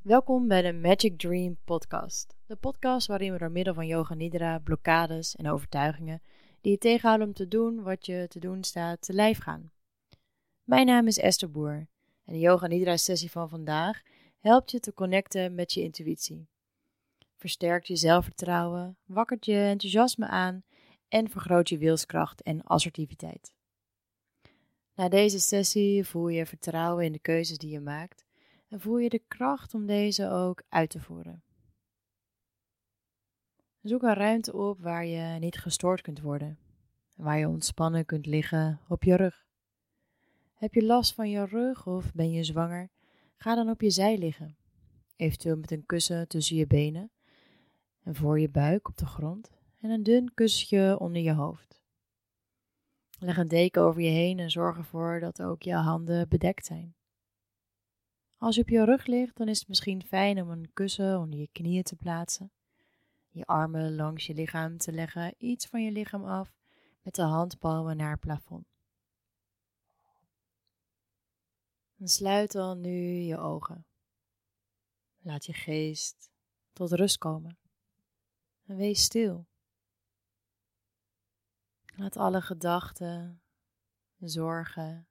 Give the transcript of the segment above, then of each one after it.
Welkom bij de Magic Dream Podcast. De podcast waarin we door middel van yoga nidra, blokkades en overtuigingen die je tegenhouden om te doen wat je te doen staat, te lijf gaan. Mijn naam is Esther Boer en de yoga nidra sessie van vandaag helpt je te connecten met je intuïtie. Versterkt je zelfvertrouwen, wakkert je enthousiasme aan en vergroot je wilskracht en assertiviteit. Na deze sessie voel je vertrouwen in de keuzes die je maakt en voel je de kracht om deze ook uit te voeren. Zoek een ruimte op waar je niet gestoord kunt worden, waar je ontspannen kunt liggen op je rug. Heb je last van je rug of ben je zwanger? Ga dan op je zij liggen, eventueel met een kussen tussen je benen en voor je buik op de grond en een dun kussentje onder je hoofd. Leg een deken over je heen en zorg ervoor dat ook je handen bedekt zijn. Als je op je rug ligt, dan is het misschien fijn om een kussen onder je knieën te plaatsen. Je armen langs je lichaam te leggen, iets van je lichaam af, met de handpalmen naar het plafond. En sluit dan nu je ogen. Laat je geest tot rust komen. En wees stil. Laat alle gedachten, zorgen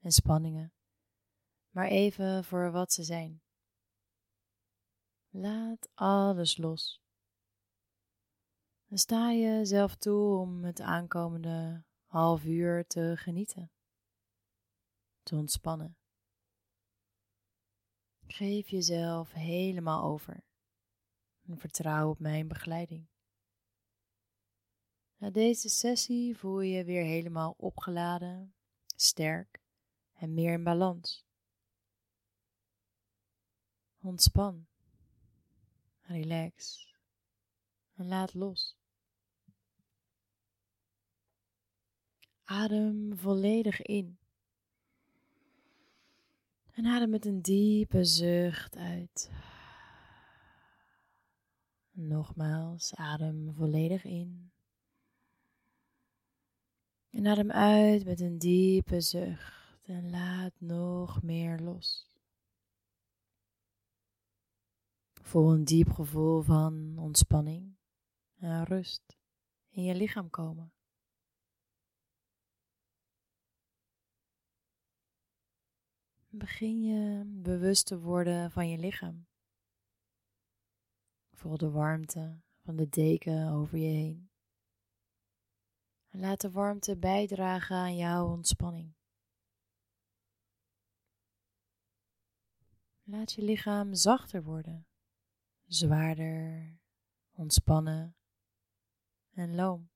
en spanningen maar even voor wat ze zijn. Laat alles los. En sta je zelf toe om het aankomende half uur te genieten, te ontspannen. Geef jezelf helemaal over en vertrouw op mijn begeleiding. Na deze sessie voel je je weer helemaal opgeladen, sterk en meer in balans. Ontspan. Relax. En laat los. Adem volledig in. En adem met een diepe zucht uit. Nogmaals, adem volledig in. En adem uit met een diepe zucht en laat nog meer los. Voel een diep gevoel van ontspanning en rust in je lichaam komen. Begin je bewust te worden van je lichaam. Voel de warmte van de deken over je heen. En laat de warmte bijdragen aan jouw ontspanning. Laat je lichaam zachter worden zwaarder, ontspannen en loom.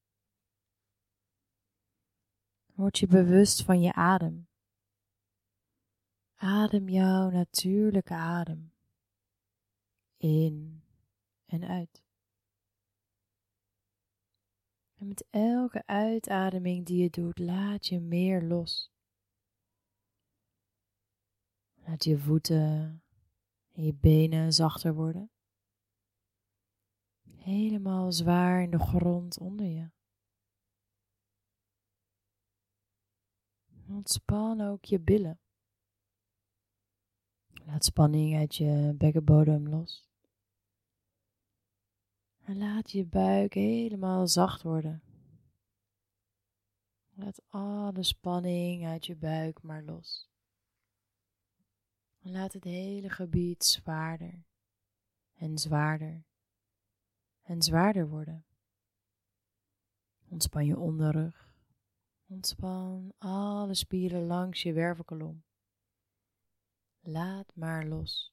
Word je bewust van je adem. Adem jouw natuurlijke adem in en uit. En met elke uitademing die je doet, laat je meer los. Laat je voeten en je benen zachter worden helemaal zwaar in de grond onder je. Ontspan ook je billen. Laat spanning uit je bekkenbodem los. En laat je buik helemaal zacht worden. Laat alle spanning uit je buik maar los. En laat het hele gebied zwaarder en zwaarder en zwaarder worden. Ontspan je onderrug. Ontspan alle spieren langs je wervelkolom. Laat maar los.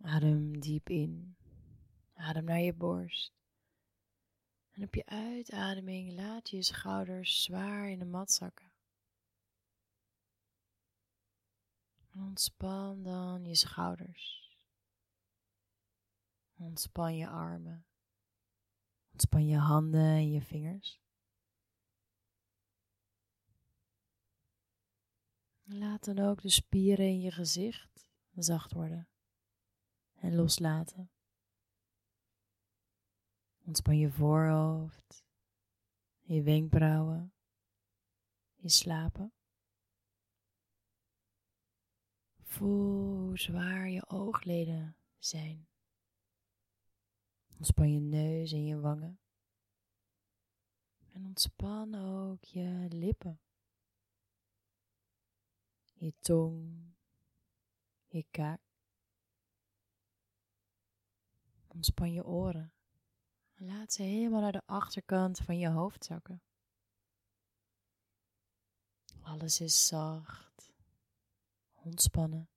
Adem diep in. Adem naar je borst. En op je uitademing laat je schouders zwaar in de mat zakken. ontspan dan je schouders. Ontspan je armen. Ontspan je handen en je vingers. Laat dan ook de spieren in je gezicht zacht worden en loslaten. Ontspan je voorhoofd, je wenkbrauwen, je slapen. Voel hoe zwaar je oogleden zijn. Ontspan je neus en je wangen. En ontspan ook je lippen. Je tong, je kaak. Ontspan je oren. Laat ze helemaal naar de achterkant van je hoofd zakken. Alles is zacht, ontspannen.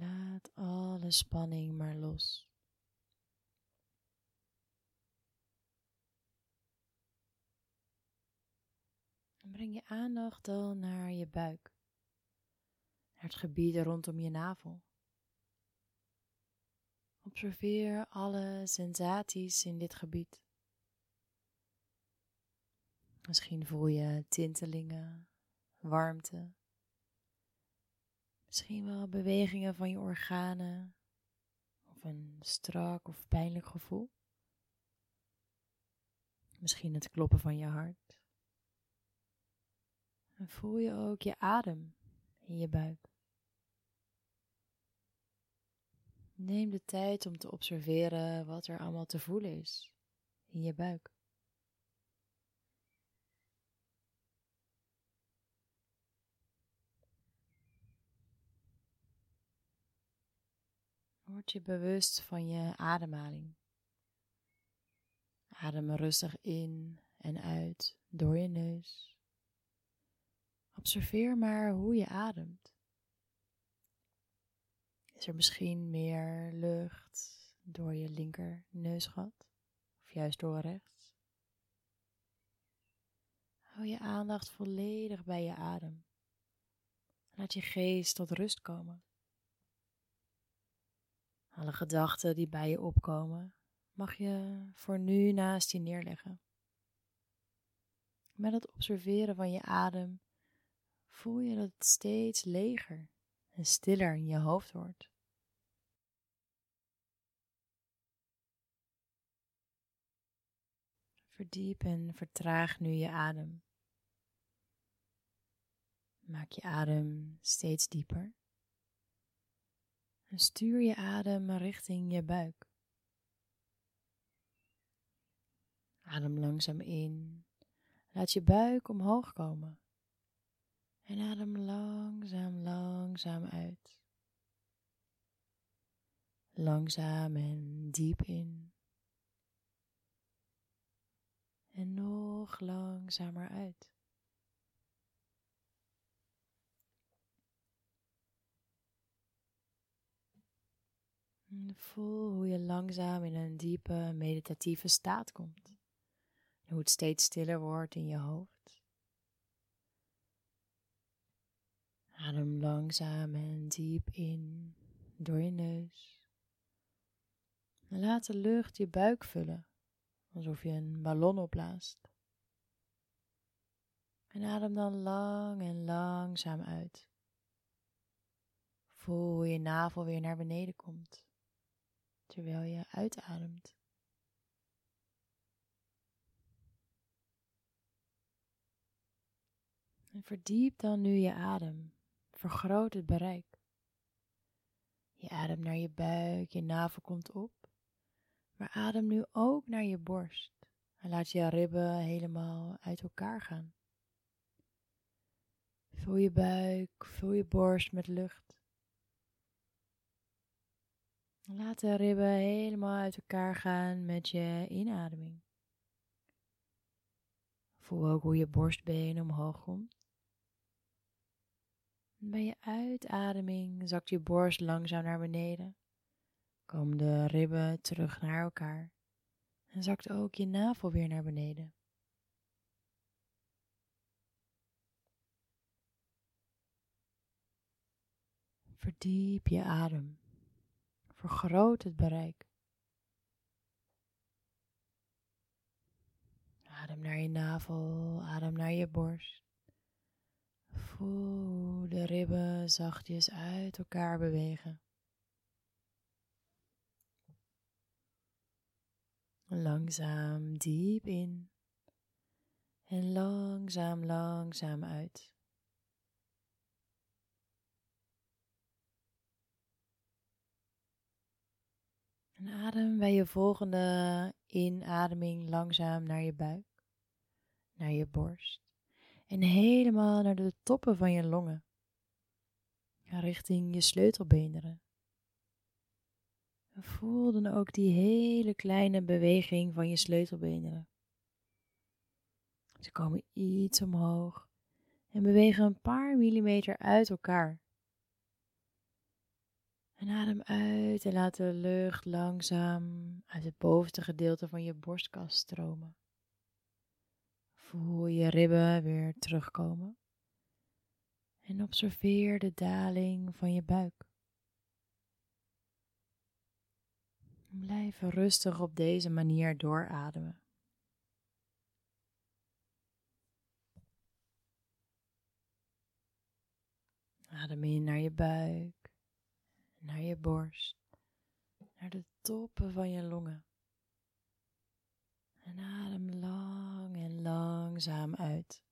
Laat alle spanning maar los. En breng je aandacht dan naar je buik, naar het gebied rondom je navel. Observeer alle sensaties in dit gebied. Misschien voel je tintelingen, warmte. Misschien wel bewegingen van je organen of een strak of pijnlijk gevoel. Misschien het kloppen van je hart. En voel je ook je adem in je buik. Neem de tijd om te observeren wat er allemaal te voelen is in je buik. Word je bewust van je ademhaling. Adem rustig in en uit door je neus. Observeer maar hoe je ademt. Is er misschien meer lucht door je linker neusgat of juist door rechts? Hou je aandacht volledig bij je adem. Laat je geest tot rust komen. Alle gedachten die bij je opkomen, mag je voor nu naast je neerleggen. Met het observeren van je adem voel je dat het steeds leger en stiller in je hoofd wordt. Verdiep en vertraag nu je adem. Maak je adem steeds dieper. En stuur je adem richting je buik. Adem langzaam in. Laat je buik omhoog komen. En adem langzaam, langzaam uit. Langzaam en diep in. En nog langzamer uit. Voel hoe je langzaam in een diepe meditatieve staat komt. Hoe het steeds stiller wordt in je hoofd. Adem langzaam en diep in door je neus. En laat de lucht je buik vullen, alsof je een ballon opblaast. En adem dan lang en langzaam uit. Voel hoe je navel weer naar beneden komt terwijl je uitademt. En verdiep dan nu je adem. Vergroot het bereik. Je ademt naar je buik, je navel komt op. Maar adem nu ook naar je borst. En laat je ribben helemaal uit elkaar gaan. Vul je buik, vul je borst met lucht. Laat de ribben helemaal uit elkaar gaan met je inademing. Voel ook hoe je borstbeen omhoog komt. Bij je uitademing zakt je borst langzaam naar beneden. Komen de ribben terug naar elkaar. En zakt ook je navel weer naar beneden. Verdiep je adem. Vergroot het bereik. Adem naar je navel, adem naar je borst. Voel de ribben zachtjes uit elkaar bewegen. Langzaam diep in en langzaam langzaam, uit. Adem bij je volgende inademing langzaam naar je buik, naar je borst en helemaal naar de toppen van je longen, richting je sleutelbeenderen. voel dan ook die hele kleine beweging van je sleutelbeenderen. Ze komen iets omhoog en bewegen een paar millimeter uit elkaar. En adem uit en laat de lucht langzaam uit het bovenste gedeelte van je borstkas stromen. Voel je ribben weer terugkomen. En observeer de daling van je buik. Blijf rustig op deze manier doorademen. Adem in naar je buik, naar je borst, naar de toppen van je longen. En adem lang en langzaam uit.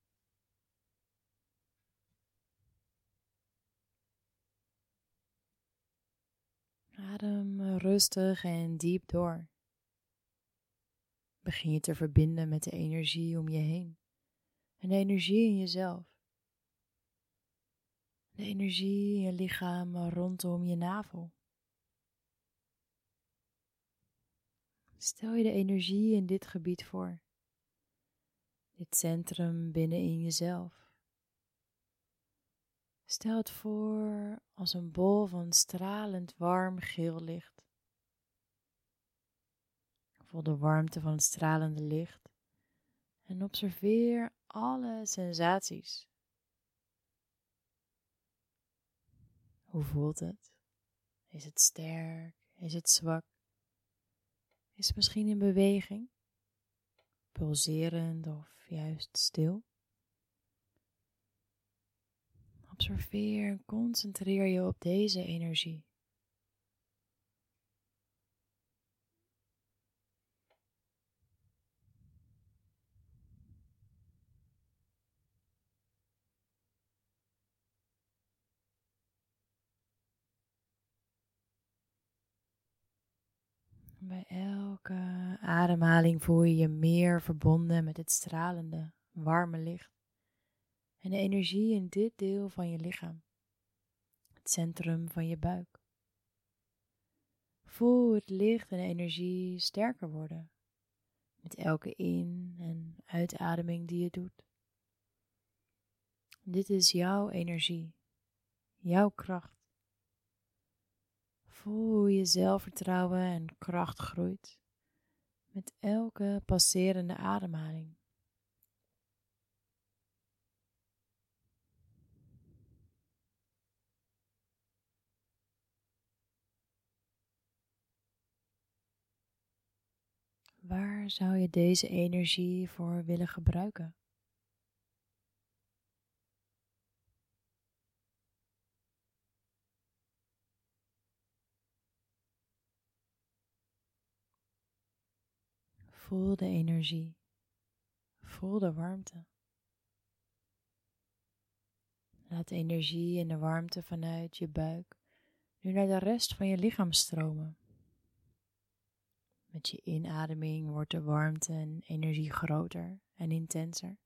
Adem rustig en diep door. Begin je te verbinden met de energie om je heen en de energie in jezelf de energie in je lichaam rondom je navel. Stel je de energie in dit gebied voor, dit centrum binnenin jezelf. Stel het voor als een bol van stralend warm geel licht. Voel de warmte van het stralende licht en observeer alle sensaties Hoe voelt het? Is het sterk? Is het zwak? Is het misschien in beweging? Pulserend of juist stil? Observeer en concentreer je op deze energie. Bij elke ademhaling voel je je meer verbonden met het stralende, warme licht en de energie in dit deel van je lichaam, het centrum van je buik. Voel het licht en de energie sterker worden met elke in- en uitademing die je doet. Dit is jouw energie, jouw kracht. Voel hoe je zelfvertrouwen en kracht groeit met elke passerende ademhaling. Waar zou je deze energie voor willen gebruiken? Voel de energie. Voel de warmte. Laat de energie en de warmte vanuit je buik nu naar de rest van je lichaam stromen. Met je inademing wordt de warmte en energie groter en intenser.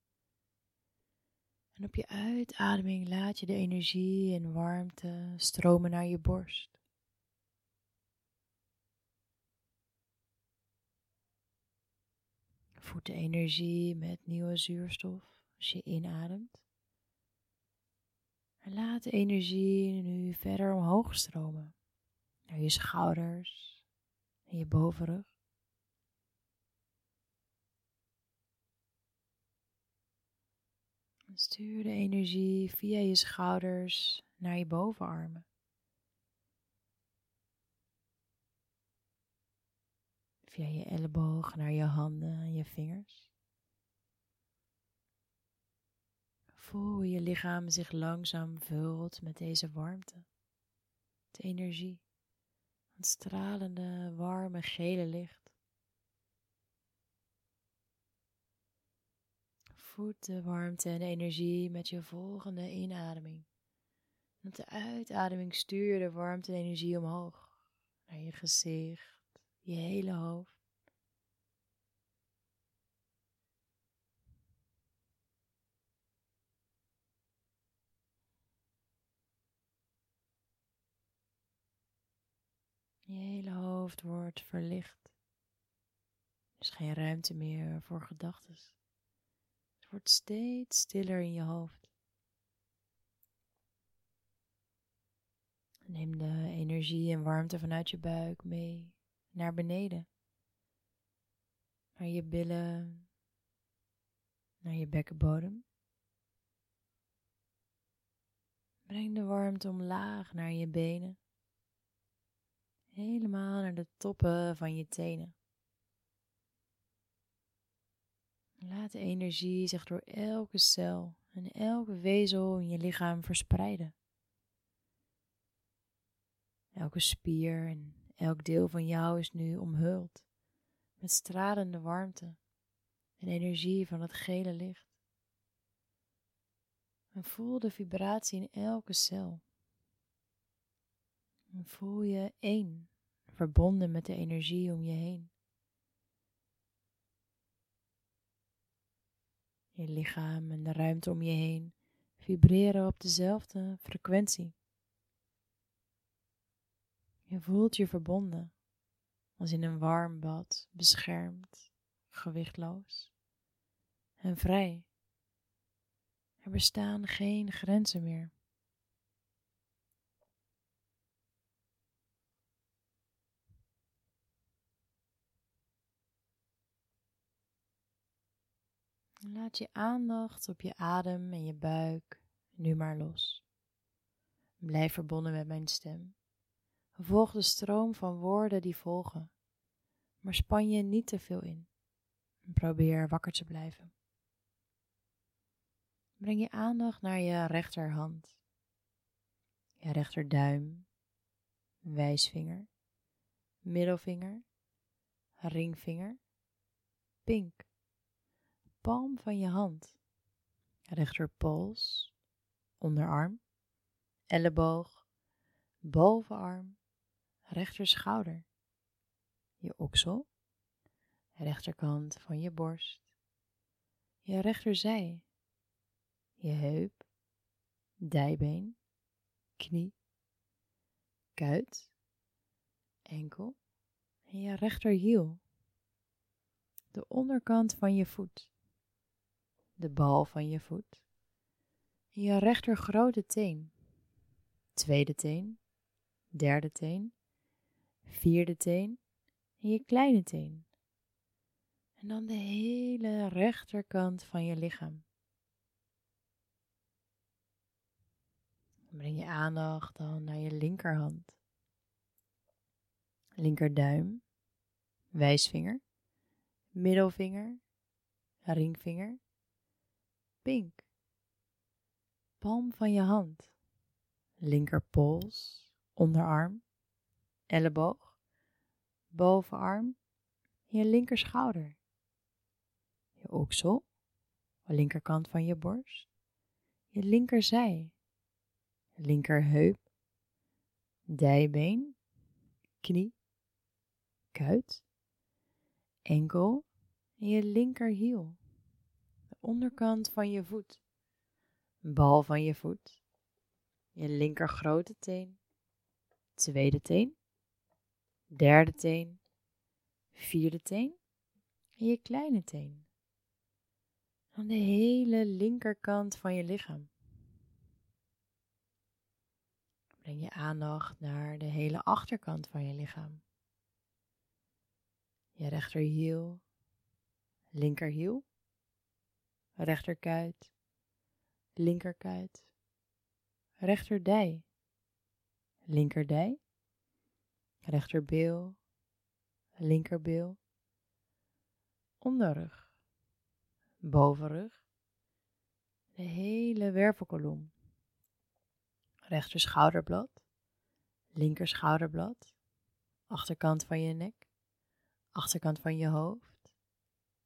En op je uitademing laat je de energie en warmte stromen naar je borst. Voed de energie met nieuwe zuurstof als je inademt. En laat de energie nu verder omhoog stromen. Naar je schouders en je bovenrug. stuur de energie via je schouders naar je bovenarmen. Via je elleboog naar je handen en je vingers. Voel hoe je lichaam zich langzaam vult met deze warmte, de energie, het stralende, warme, gele licht. Voed de warmte en energie met je volgende inademing. En de uitademing stuur je de warmte en energie omhoog naar je gezicht, je hele hoofd. Je hele hoofd wordt verlicht. Er is geen ruimte meer voor gedachten. Het wordt steeds stiller in je hoofd. Neem de energie en warmte vanuit je buik mee naar beneden. Naar je billen, naar je bekkenbodem. Breng de warmte omlaag naar je benen. Helemaal naar de toppen van je tenen. Laat de energie zich door elke cel en elke wezel in je lichaam verspreiden. Elke spier en elk deel van jou is nu omhuld met stralende warmte en energie van het gele licht. En voel de vibratie in elke cel. Voel je één, verbonden met de energie om je heen. Je lichaam en de ruimte om je heen vibreren op dezelfde frequentie. Je voelt je verbonden, als in een warm bad, beschermd, gewichtloos en vrij. Er bestaan geen grenzen meer. Laat je aandacht op je adem en je buik nu maar los. Blijf verbonden met mijn stem. Volg de stroom van woorden die volgen, maar span je niet te veel in. En probeer wakker te blijven. Breng je aandacht naar je rechterhand, je rechterduim, wijsvinger, middelvinger, ringvinger, pink, palm van je hand, rechterpols, onderarm, elleboog, bovenarm, rechterschouder, je oksel, rechterkant van je borst, je rechterzij, je heup, dijbeen, knie, kuit, enkel. En je rechterhiel, de onderkant van je voet, de bal van je voet, je rechter grote teen, tweede teen, derde teen, vierde teen en je kleine teen. En dan de hele rechterkant van je lichaam. Breng je aandacht dan naar je linkerhand. Linkerduim, wijsvinger, middelvinger, ringvinger, pink. Palm van je hand, linkerpols, onderarm, elleboog, bovenarm, je linkerschouder, je oksel, de linkerkant van je borst, je linkerzij, linkerheup, dijbeen, knie, kuit, enkel en je linkerhiel, de onderkant van je voet, bal van je voet, je linker grote teen, tweede teen, derde teen, vierde teen en je kleine teen. Aan de hele linkerkant van je lichaam. Breng je aandacht naar de hele achterkant van je lichaam. Je rechterhiel, linkerhiel, rechterkuit, linkerkuit, rechterdij, linkerdij, rechterbeel, linkerbeel, onderrug, bovenrug, de hele wervelkolom, rechter schouderblad, linker schouderblad, achterkant van je nek, achterkant van je hoofd,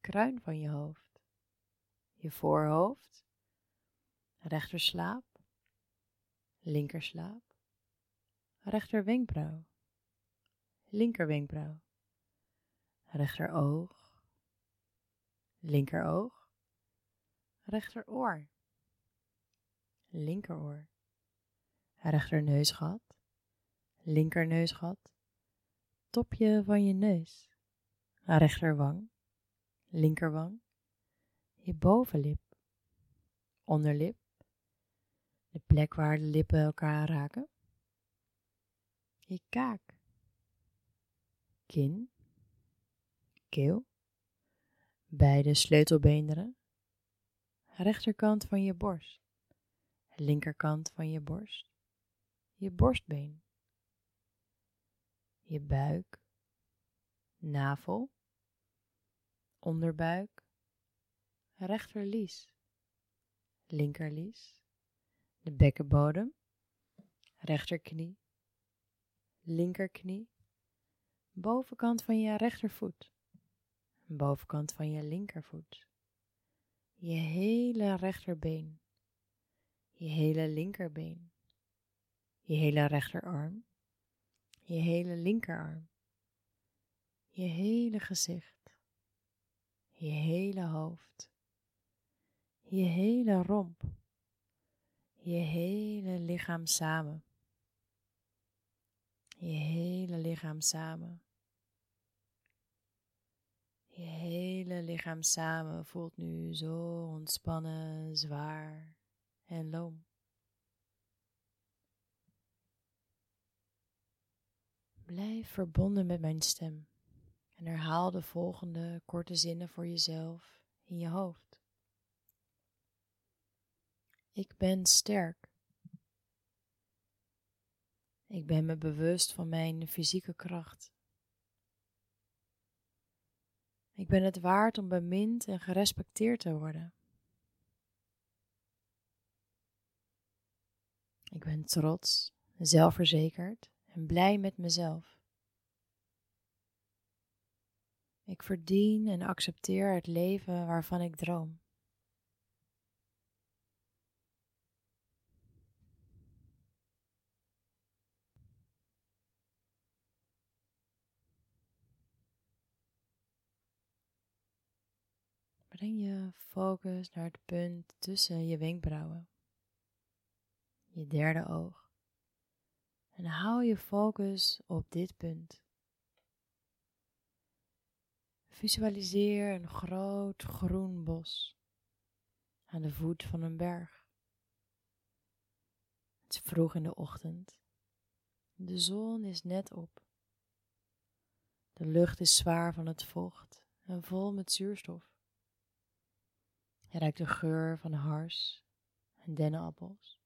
kruin van je hoofd, je voorhoofd, rechterslaap, linkerslaap, rechterwenkbrauw, linkerwenkbrauw, rechteroog, linkeroog, rechteroor, linkeroor, rechterneusgat, linkerneusgat, topje van je neus, rechterwang, linkerwang, je bovenlip, onderlip, de plek waar de lippen elkaar raken, je kaak, kin, keel, beide sleutelbeenderen, rechterkant van je borst, linkerkant van je borst, je borstbeen, je buik, navel, onderbuik, rechterlies, linkerlies, de bekkenbodem, rechterknie, linkerknie, bovenkant van je rechtervoet, bovenkant van je linkervoet, je hele rechterbeen, je hele linkerbeen, je hele rechterarm, je hele linkerarm, je hele gezicht, je hele hoofd, je hele romp, je hele lichaam samen. Je hele lichaam samen. Je hele lichaam samen voelt nu zo ontspannen, zwaar en loom. Blijf verbonden met mijn stem en herhaal de volgende korte zinnen voor jezelf in je hoofd. Ik ben sterk. Ik ben me bewust van mijn fysieke kracht. Ik ben het waard om bemind en gerespecteerd te worden. Ik ben trots, zelfverzekerd en blij met mezelf. Ik verdien en accepteer het leven waarvan ik droom. Breng je focus naar het punt tussen je wenkbrauwen, je derde oog. En hou je focus op dit punt. Visualiseer een groot groen bos aan de voet van een berg. Het is vroeg in de ochtend. De zon is net op. De lucht is zwaar van het vocht en vol met zuurstof. Je ruikt de geur van hars en dennenappels.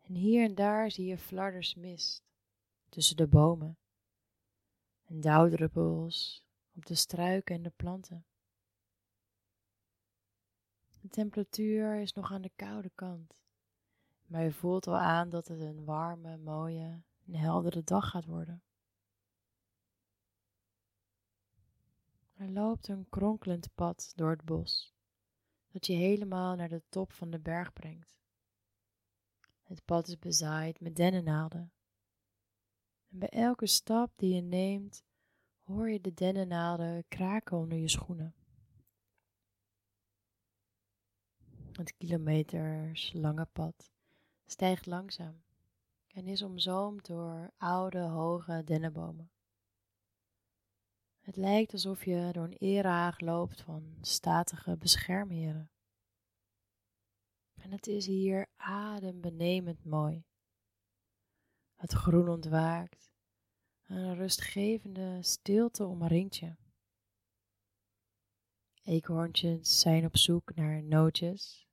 En hier en daar zie je flarders mist tussen de bomen en dauwdruppels op de struiken en de planten. De temperatuur is nog aan de koude kant, maar je voelt al aan dat het een warme, mooie en heldere dag gaat worden. Er loopt een kronkelend pad door het bos dat je helemaal naar de top van de berg brengt. Het pad is bezaaid met dennennaalden. En bij elke stap die je neemt, hoor je de dennennaalden kraken onder je schoenen. Het kilometers lange pad stijgt langzaam en is omzoomd door oude, hoge dennenbomen. Het lijkt alsof je door een erehaag loopt van statige beschermheren. En het is hier adembenemend mooi. Het groen ontwaakt, een rustgevende stilte omringt je. Eekhoorntjes zijn op zoek naar nootjes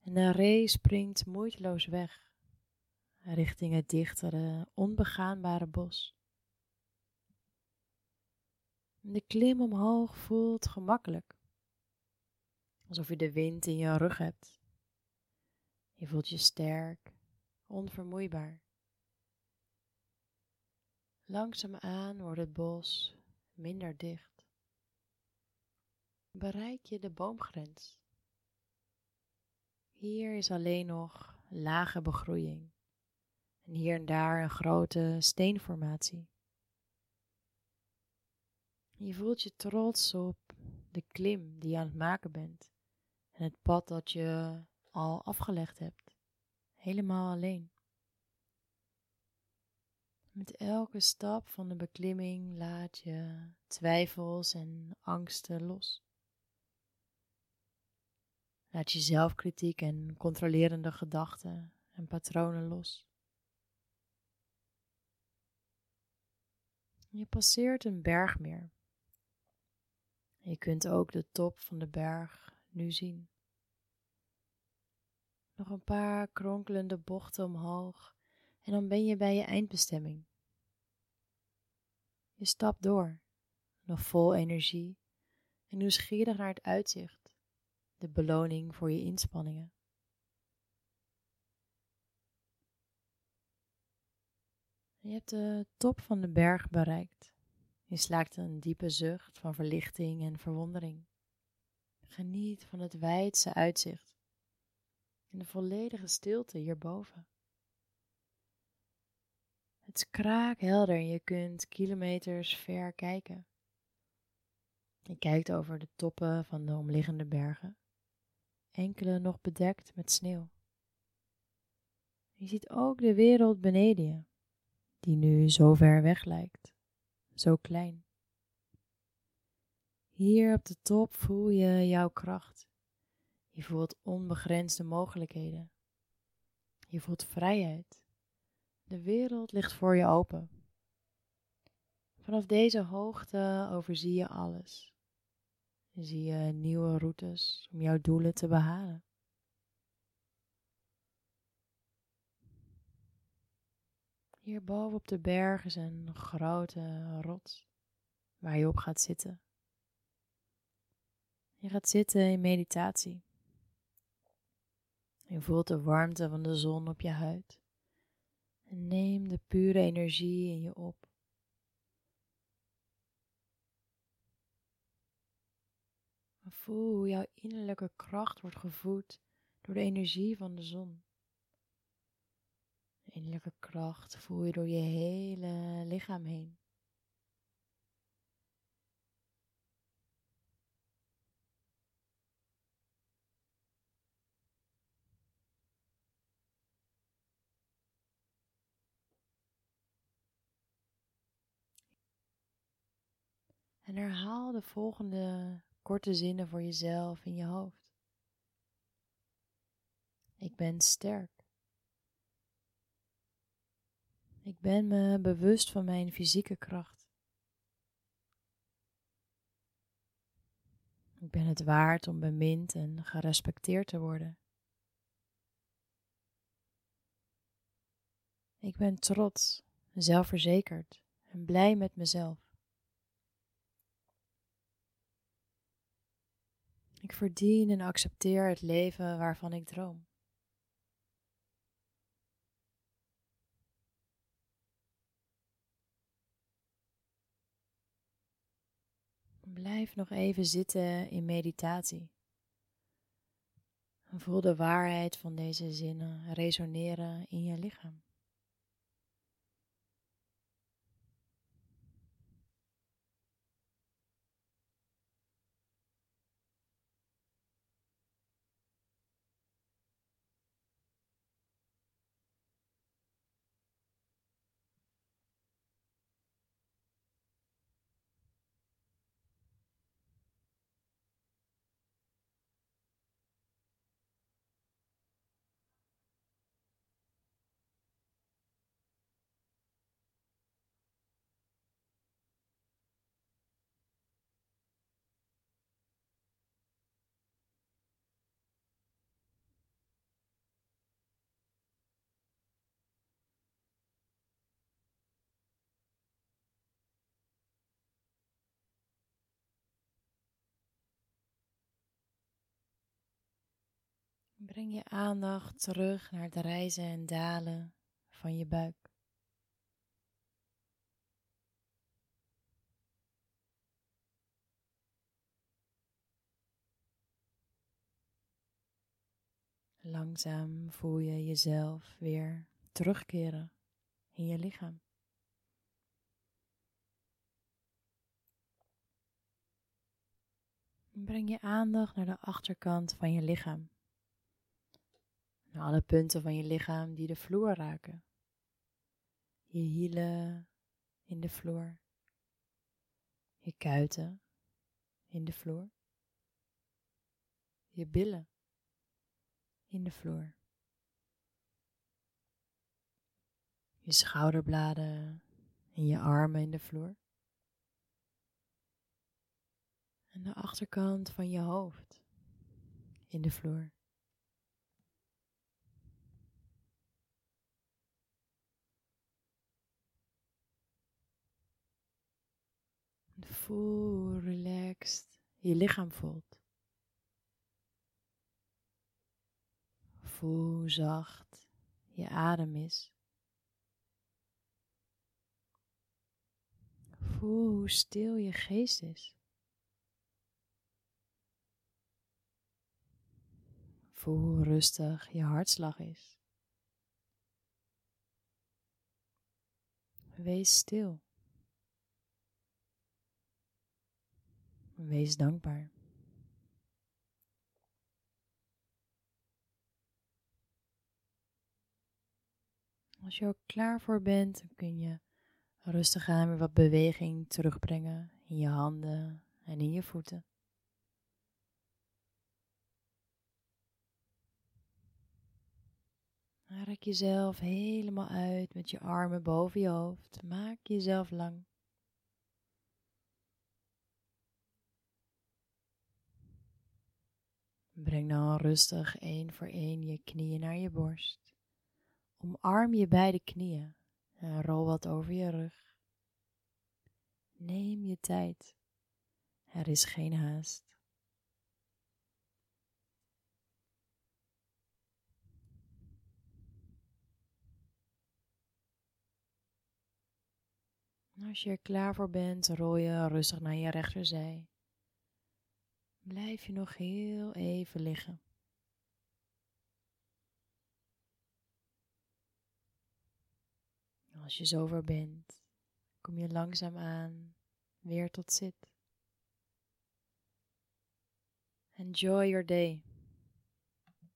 en de ree springt moeiteloos weg richting het dichtere, onbegaanbare bos. De klim omhoog voelt gemakkelijk, alsof je de wind in je rug hebt. Je voelt je sterk, onvermoeibaar. Langzaamaan wordt het bos minder dicht. Bereik je de boomgrens Hier is alleen nog lage begroeiing en hier en daar een grote steenformatie. Je voelt je trots op de klim die je aan het maken bent en het pad dat je al afgelegd hebt, helemaal alleen. Met elke stap van de beklimming laat je twijfels en angsten los. Laat je zelfkritiek en controlerende gedachten en patronen los. Je passeert een bergmeer. Je kunt ook de top van de berg nu zien. Nog een paar kronkelende bochten omhoog en dan ben je bij je eindbestemming. Je stapt door, nog vol energie en nieuwsgierig naar het uitzicht, de beloning voor je inspanningen. Je hebt de top van de berg bereikt. Je slaakt een diepe zucht van verlichting en verwondering. Geniet van het wijdse uitzicht en de volledige stilte hierboven. Het is kraakhelder en je kunt kilometers ver kijken. Je kijkt over de toppen van de omliggende bergen, enkele nog bedekt met sneeuw. Je ziet ook de wereld beneden je, die nu zo ver weg lijkt, zo klein. Hier op de top voel je jouw kracht. Je voelt onbegrensde mogelijkheden. Je voelt vrijheid. De wereld ligt voor je open. Vanaf deze hoogte overzie je alles. Zie je nieuwe routes om jouw doelen te behalen. Hierboven op de berg is een grote rots waar je op gaat zitten. Je gaat zitten in meditatie. Je voelt de warmte van de zon op je huid. En neem de pure energie in je op. Voel hoe jouw innerlijke kracht wordt gevoed door de energie van de zon. Innerlijke kracht voel je door je hele lichaam heen. En herhaal de volgende korte zinnen voor jezelf in je hoofd. Ik ben sterk. Ik ben me bewust van mijn fysieke kracht. Ik ben het waard om bemind en gerespecteerd te worden. Ik ben trots, zelfverzekerd en blij met mezelf. Ik verdien en accepteer het leven waarvan ik droom. Blijf nog even zitten in meditatie. voel de waarheid van deze zinnen resoneren in je lichaam. Breng je aandacht terug naar het reizen en dalen van je buik. Langzaam voel je jezelf weer terugkeren in je lichaam. Breng je aandacht naar de achterkant van je lichaam. Alle punten van je lichaam die de vloer raken. Je hielen in de vloer. Je kuiten in de vloer. Je billen in de vloer. Je schouderbladen en je armen in de vloer. En de achterkant van je hoofd in de vloer. Voel relaxed je lichaam voelt. Voel zacht je adem is. Voel hoe stil je geest is. Voel hoe rustig je hartslag is. Wees stil. Wees dankbaar. Als je er klaar voor bent, dan kun je rustig aan weer wat beweging terugbrengen in je handen en in je voeten. Rek jezelf helemaal uit met je armen boven je hoofd. Maak jezelf lang. Breng dan rustig één voor één je knieën naar je borst. Omarm je beide knieën en rol wat over je rug. Neem je tijd. Er is geen haast. Als je er klaar voor bent, rol je rustig naar je rechterzij. Blijf je nog heel even liggen. Als je zover bent, kom je langzaam aan weer tot zit. Enjoy your day.